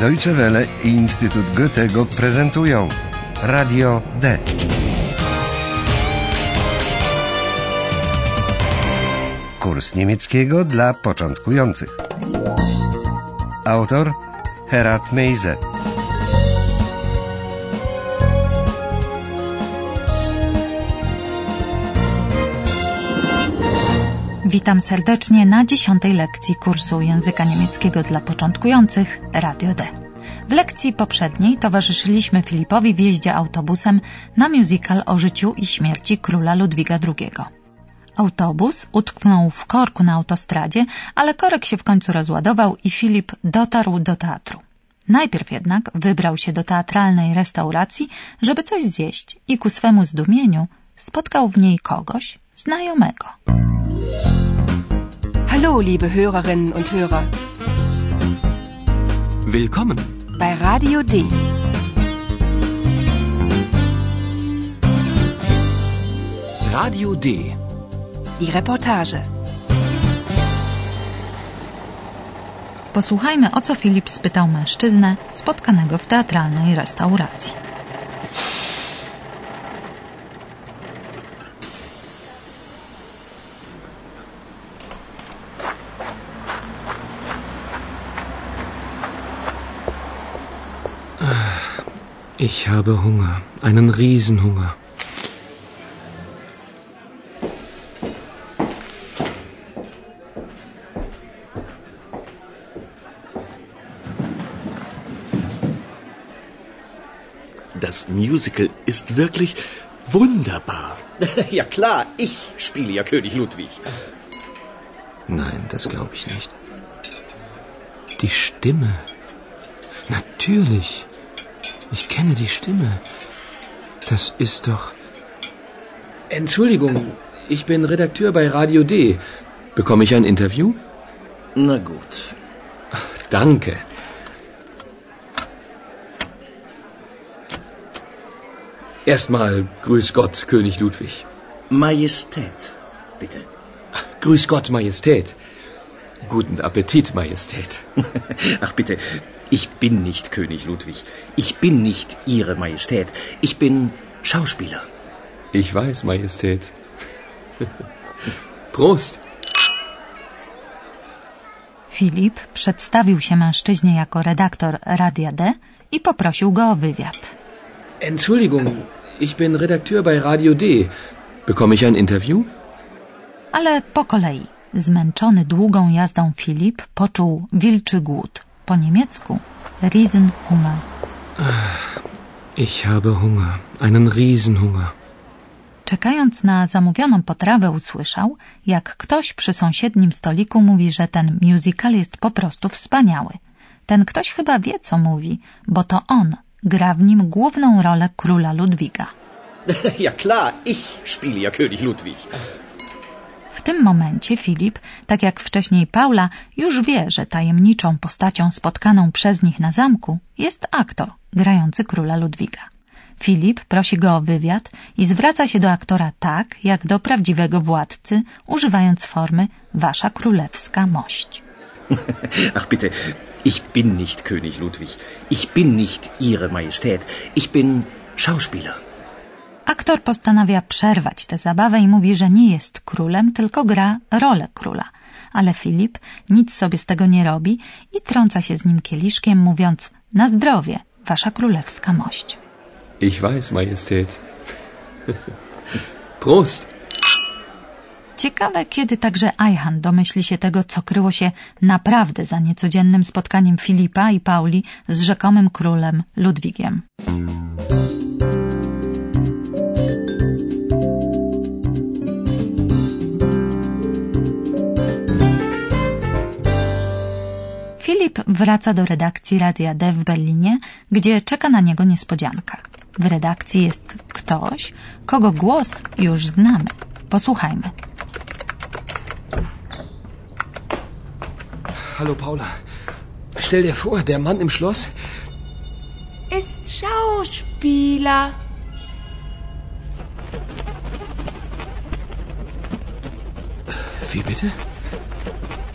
Deutsche Welle i Instytut Goethego prezentują Radio D. Kurs niemieckiego dla początkujących. Autor Herat Meise. Witam serdecznie na dziesiątej lekcji kursu języka niemieckiego dla początkujących Radio D. W lekcji poprzedniej towarzyszyliśmy Filipowi w jeździe autobusem na musical o życiu i śmierci króla Ludwiga II. Autobus utknął w korku na autostradzie, ale korek się w końcu rozładował i Filip dotarł do teatru. Najpierw jednak wybrał się do teatralnej restauracji, żeby coś zjeść i ku swemu zdumieniu spotkał w niej kogoś znajomego. Hallo, liebe Hörerinnen und Hörer. Willkommen. Bei Radio D. Radio D. Die Reportage. Posłuchajmy, o co Filip spytał mężczyznę spotkanego w teatralnej restauracji. Ich habe Hunger. Einen Riesenhunger. Das Musical ist wirklich wunderbar. Ja klar, ich spiele ja König Ludwig. Nein, das glaube ich nicht. Die Stimme. Natürlich. Ich kenne die Stimme. Das ist doch. Entschuldigung, ich bin Redakteur bei Radio D. Bekomme ich ein Interview? Na gut. Danke. Erstmal Grüß Gott, König Ludwig. Majestät, bitte. Grüß Gott, Majestät. Guten Appetit, Majestät. Ach bitte, ich bin nicht König Ludwig. Ich bin nicht Ihre Majestät. Ich bin Schauspieler. Ich weiß, Majestät. Prost. Filip przedstawił się mężczyźnie jako redaktor Radia D i poprosił go o wywiad. Entschuldigung, ich bin Redakteur bei Radio D. Bekomme ich ein Interview? Ale po kolei, zmęczony długą jazdą Filip poczuł wilczy głód. Po niemiecku Riesenhunger. Ich habe Hunger. Einen Riesenhunger. Czekając na zamówioną potrawę usłyszał, jak ktoś przy sąsiednim stoliku mówi, że ten musical jest po prostu wspaniały. Ten ktoś chyba wie, co mówi, bo to on gra w nim główną rolę króla Ludwiga. Ja klar, ich spiele ja König Ludwig. Tym momencie Filip, tak jak wcześniej Paula, już wie, że tajemniczą postacią spotkaną przez nich na zamku jest aktor grający króla Ludwiga. Filip prosi go o wywiad i zwraca się do aktora tak, jak do prawdziwego władcy, używając formy Wasza Królewska Mość. Ach bitte, ich bin nicht König Ludwig. Ich bin nicht Ihre Majestät. Ich bin Schauspieler. Aktor postanawia przerwać tę zabawę i mówi, że nie jest królem, tylko gra rolę króla. Ale Filip nic sobie z tego nie robi i trąca się z nim kieliszkiem, mówiąc na zdrowie, wasza królewska mość. Ich weiß, Majestät. Prost. Ciekawe, kiedy także Ajhan domyśli się tego, co kryło się naprawdę za niecodziennym spotkaniem Filipa i Pauli z rzekomym królem Ludwigiem. Filip wraca do redakcji Radia D w Berlinie, gdzie czeka na niego niespodzianka. W redakcji jest ktoś, kogo głos już znamy. Posłuchajmy. Hallo, Paula. Stell dir vor, der Mann im Schloss. Ist Schauspieler. Wie bitte?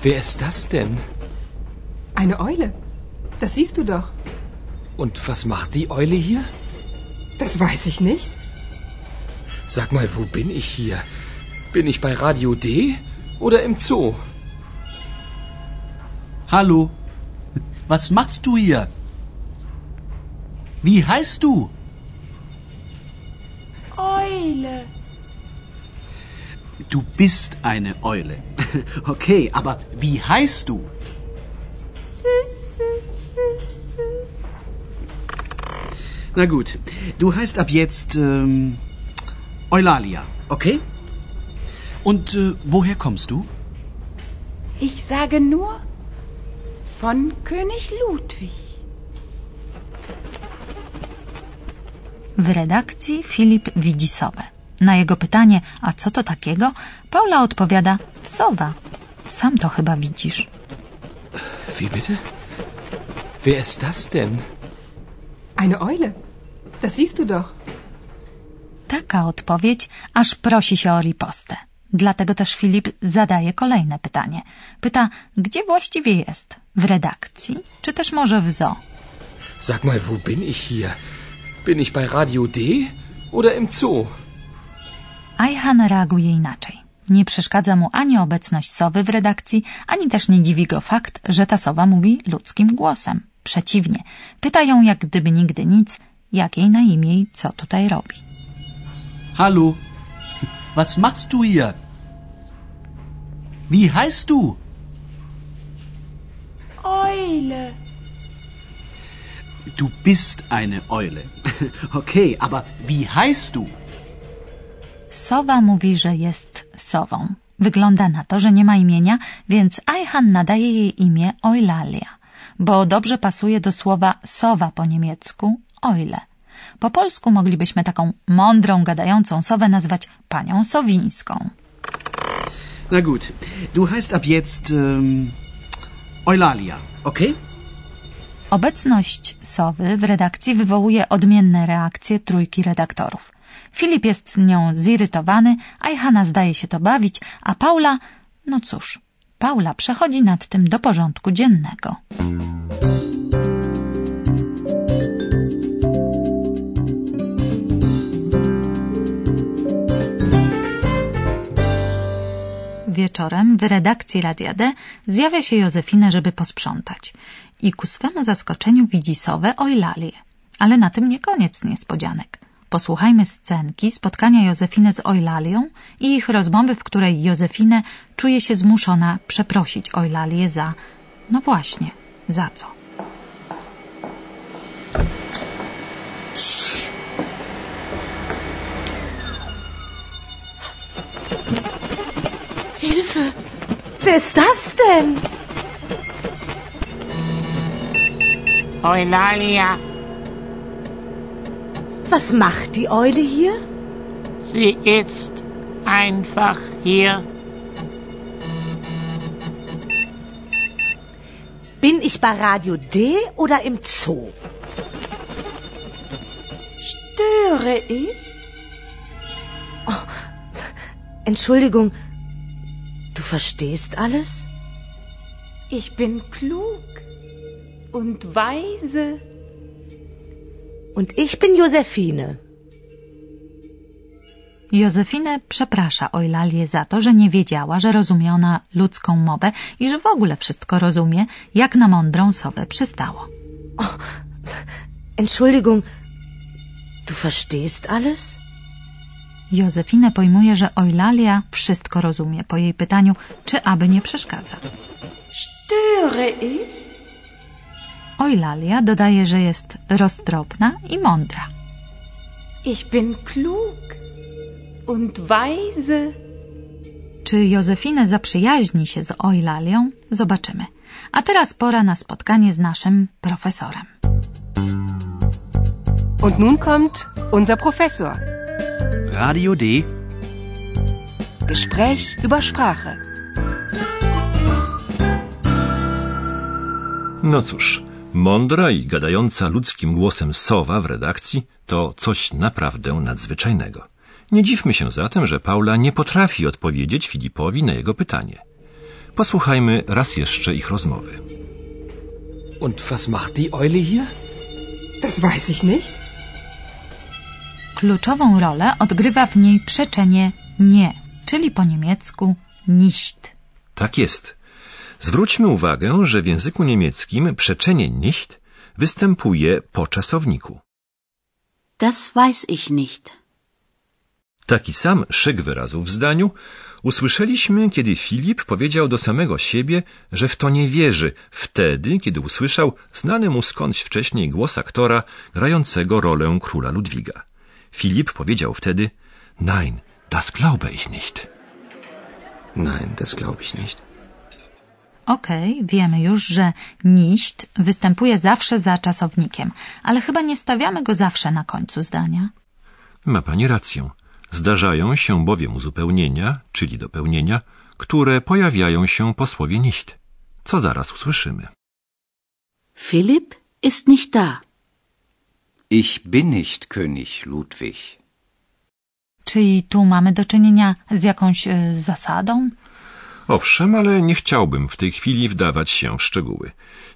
Wer ist das denn? Eine Eule. Das siehst du doch. Und was macht die Eule hier? Das weiß ich nicht. Sag mal, wo bin ich hier? Bin ich bei Radio D oder im Zoo? Hallo. Was machst du hier? Wie heißt du? Eule. Du bist eine Eule. Okay, aber wie heißt du? Na gut, du heißt ab jetzt ähm, Eulalia, okay? Und äh, woher kommst du? Ich sage nur von König Ludwig. W redakcji Filip widzi sowę. Na jego pytanie, a co to takiego, Paula odpowiada, sowa. Sam to chyba widzisz. Wie bitte? Wer ist das denn? Eine Eule. Das siehst du doch. Taka odpowiedź aż prosi się o ripostę. Dlatego też Filip zadaje kolejne pytanie. Pyta, gdzie właściwie jest? W redakcji? Czy też może w zoo? Sag mal, wo bin ich hier? Bin ich bei Radio D oder im Zoo? Ajhan reaguje inaczej. Nie przeszkadza mu ani obecność sowy w redakcji, ani też nie dziwi go fakt, że ta sowa mówi ludzkim głosem. Przeciwnie, pyta ją jak gdyby nigdy nic, jak jej na imię i co tutaj robi. Hallo. Was machst du hier? Wie heißt du? Eule. Du bist eine Eule. Okay, aber wie heißt du? Sowa mówi, że jest sową. Wygląda na to, że nie ma imienia, więc Ajhan nadaje jej imię Eulalia, bo dobrze pasuje do słowa sowa po niemiecku Eule. Po polsku moglibyśmy taką mądrą, gadającą sowę nazwać panią Sowińską. Na gut, du heißt ab jetzt ähm, Eulalia, okay? Obecność sowy w redakcji wywołuje odmienne reakcje trójki redaktorów. Filip jest nią zirytowany, Ajhana zdaje się to bawić, a Paula, no cóż, Paula przechodzi nad tym do porządku dziennego. Wieczorem w redakcji Radia D zjawia się Józefina, żeby posprzątać. I ku swemu zaskoczeniu widzi sowę Ojlalię. Ale na tym nie koniec niespodzianek. Posłuchajmy scenki spotkania Józefiny z Ojlalią i ich rozmowy, w której Józefinę czuje się zmuszona przeprosić Ojlalię za... No właśnie, za co? Hilfe! Wer ist das denn? Eulalia, Was macht die Eule hier? sie ist einfach hier. Bin ich bei Radio D oder im Zoo? Störe ich? Oh, Entschuldigung, du verstehst alles? Ich bin klug und weise. Und ich bin Josephine. Józefinę przeprasza Ojlalię za to, że nie wiedziała, że rozumie ona ludzką mowę i że w ogóle wszystko rozumie, jak na mądrą sobę przystało. Entschuldigung, du verstehst alles? Józefinę pojmuje, że Ojlalia wszystko rozumie po jej pytaniu, czy aby nie przeszkadza. Störe ich? Ojlalia dodaje, że jest roztropna i mądra. Ich bin klug und weise. Czy Józefinę zaprzyjaźni się z Ojlalią? Zobaczymy. A teraz pora na spotkanie z naszym profesorem. Und nun kommt unser Professor. Radio D. Gespräch über Sprache. No cóż, mądra i gadająca ludzkim głosem sowa w redakcji to coś naprawdę nadzwyczajnego. Nie dziwmy się zatem, że Paula nie potrafi odpowiedzieć Filipowi na jego pytanie. Posłuchajmy raz jeszcze ich rozmowy. Und was macht die Eule hier? Das weiß ich nicht. Kluczową rolę odgrywa w niej przeczenie nie, czyli po niemiecku nicht. Tak jest. Zwróćmy uwagę, że w języku niemieckim przeczenie nicht występuje po czasowniku. Das weiß ich nicht. Taki sam szyk wyrazu w zdaniu usłyszeliśmy, kiedy Filip powiedział do samego siebie, że w to nie wierzy, wtedy, kiedy usłyszał znany mu skądś wcześniej głos aktora grającego rolę króla Ludwiga. Filip powiedział wtedy: Nein, das glaube ich nicht. Nein, das glaube ich nicht. Okej, okay, wiemy już, że nicht występuje zawsze za czasownikiem, ale chyba nie stawiamy go zawsze na końcu zdania. Ma pani rację. Zdarzają się bowiem uzupełnienia, czyli dopełnienia, które pojawiają się po słowie nicht, co zaraz usłyszymy. Filip ist nicht da. Ich bin nicht König Ludwig. Czyli tu mamy do czynienia z jakąś y, zasadą? Owszem, ale nie chciałbym w tej chwili wdawać się w szczegóły.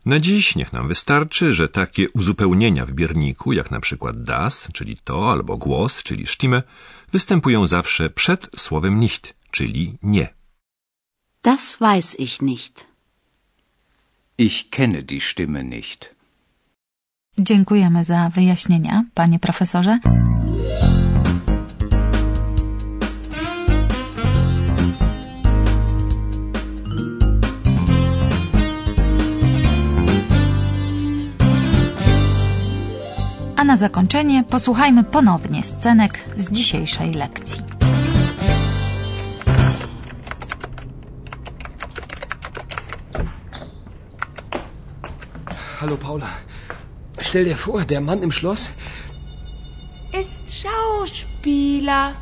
Na dziś niech nam wystarczy, że takie uzupełnienia w bierniku, jak na przykład das, czyli to, albo głos, czyli stimme, występują zawsze przed słowem nicht, czyli nie. Das weiß ich nicht. Ich kenne die Stimme nicht. Dziękujemy za wyjaśnienia, panie profesorze. A na zakończenie posłuchajmy ponownie scenek z dzisiejszej lekcji. Hallo Paula. Stell dir vor, der Mann im Schloss ist Schauspieler.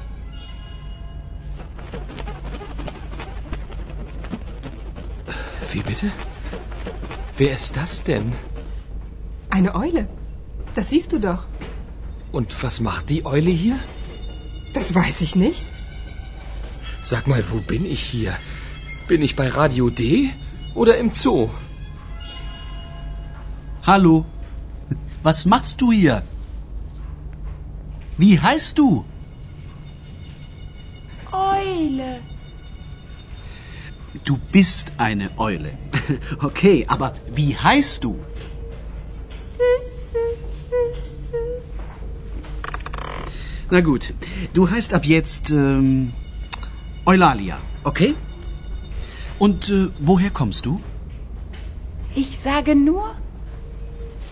Wie bitte? Wer ist das denn? Eine Eule. Das siehst du doch. Und was macht die Eule hier? Das weiß ich nicht. Sag mal, wo bin ich hier? Bin ich bei Radio D oder im Zoo? Hallo. Was machst du hier? Wie heißt du? Eule. Du bist eine Eule. Okay, aber wie heißt du? Na gut, du heißt ab jetzt ähm, Eulalia, okay? Und äh, woher kommst du? Ich sage nur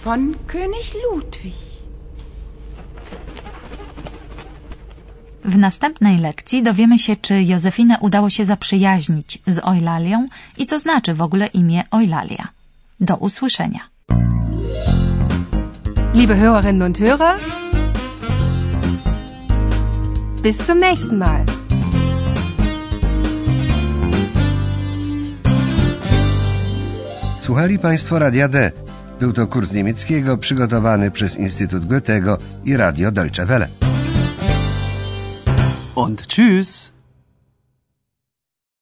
von König Ludwig. W następnej lekcji dowiemy się, czy Józefinę udało się zaprzyjaźnić z Eulalią i co znaczy w ogóle imię Eulalia. Do usłyszenia. Liebe Hörerinnen und Hörer, bis zum nächsten Mal. Słuchali Państwo Radia D. Był to kurs niemieckiego przygotowany przez Instytut Goethego i Radio Deutsche Welle. Und tschüss.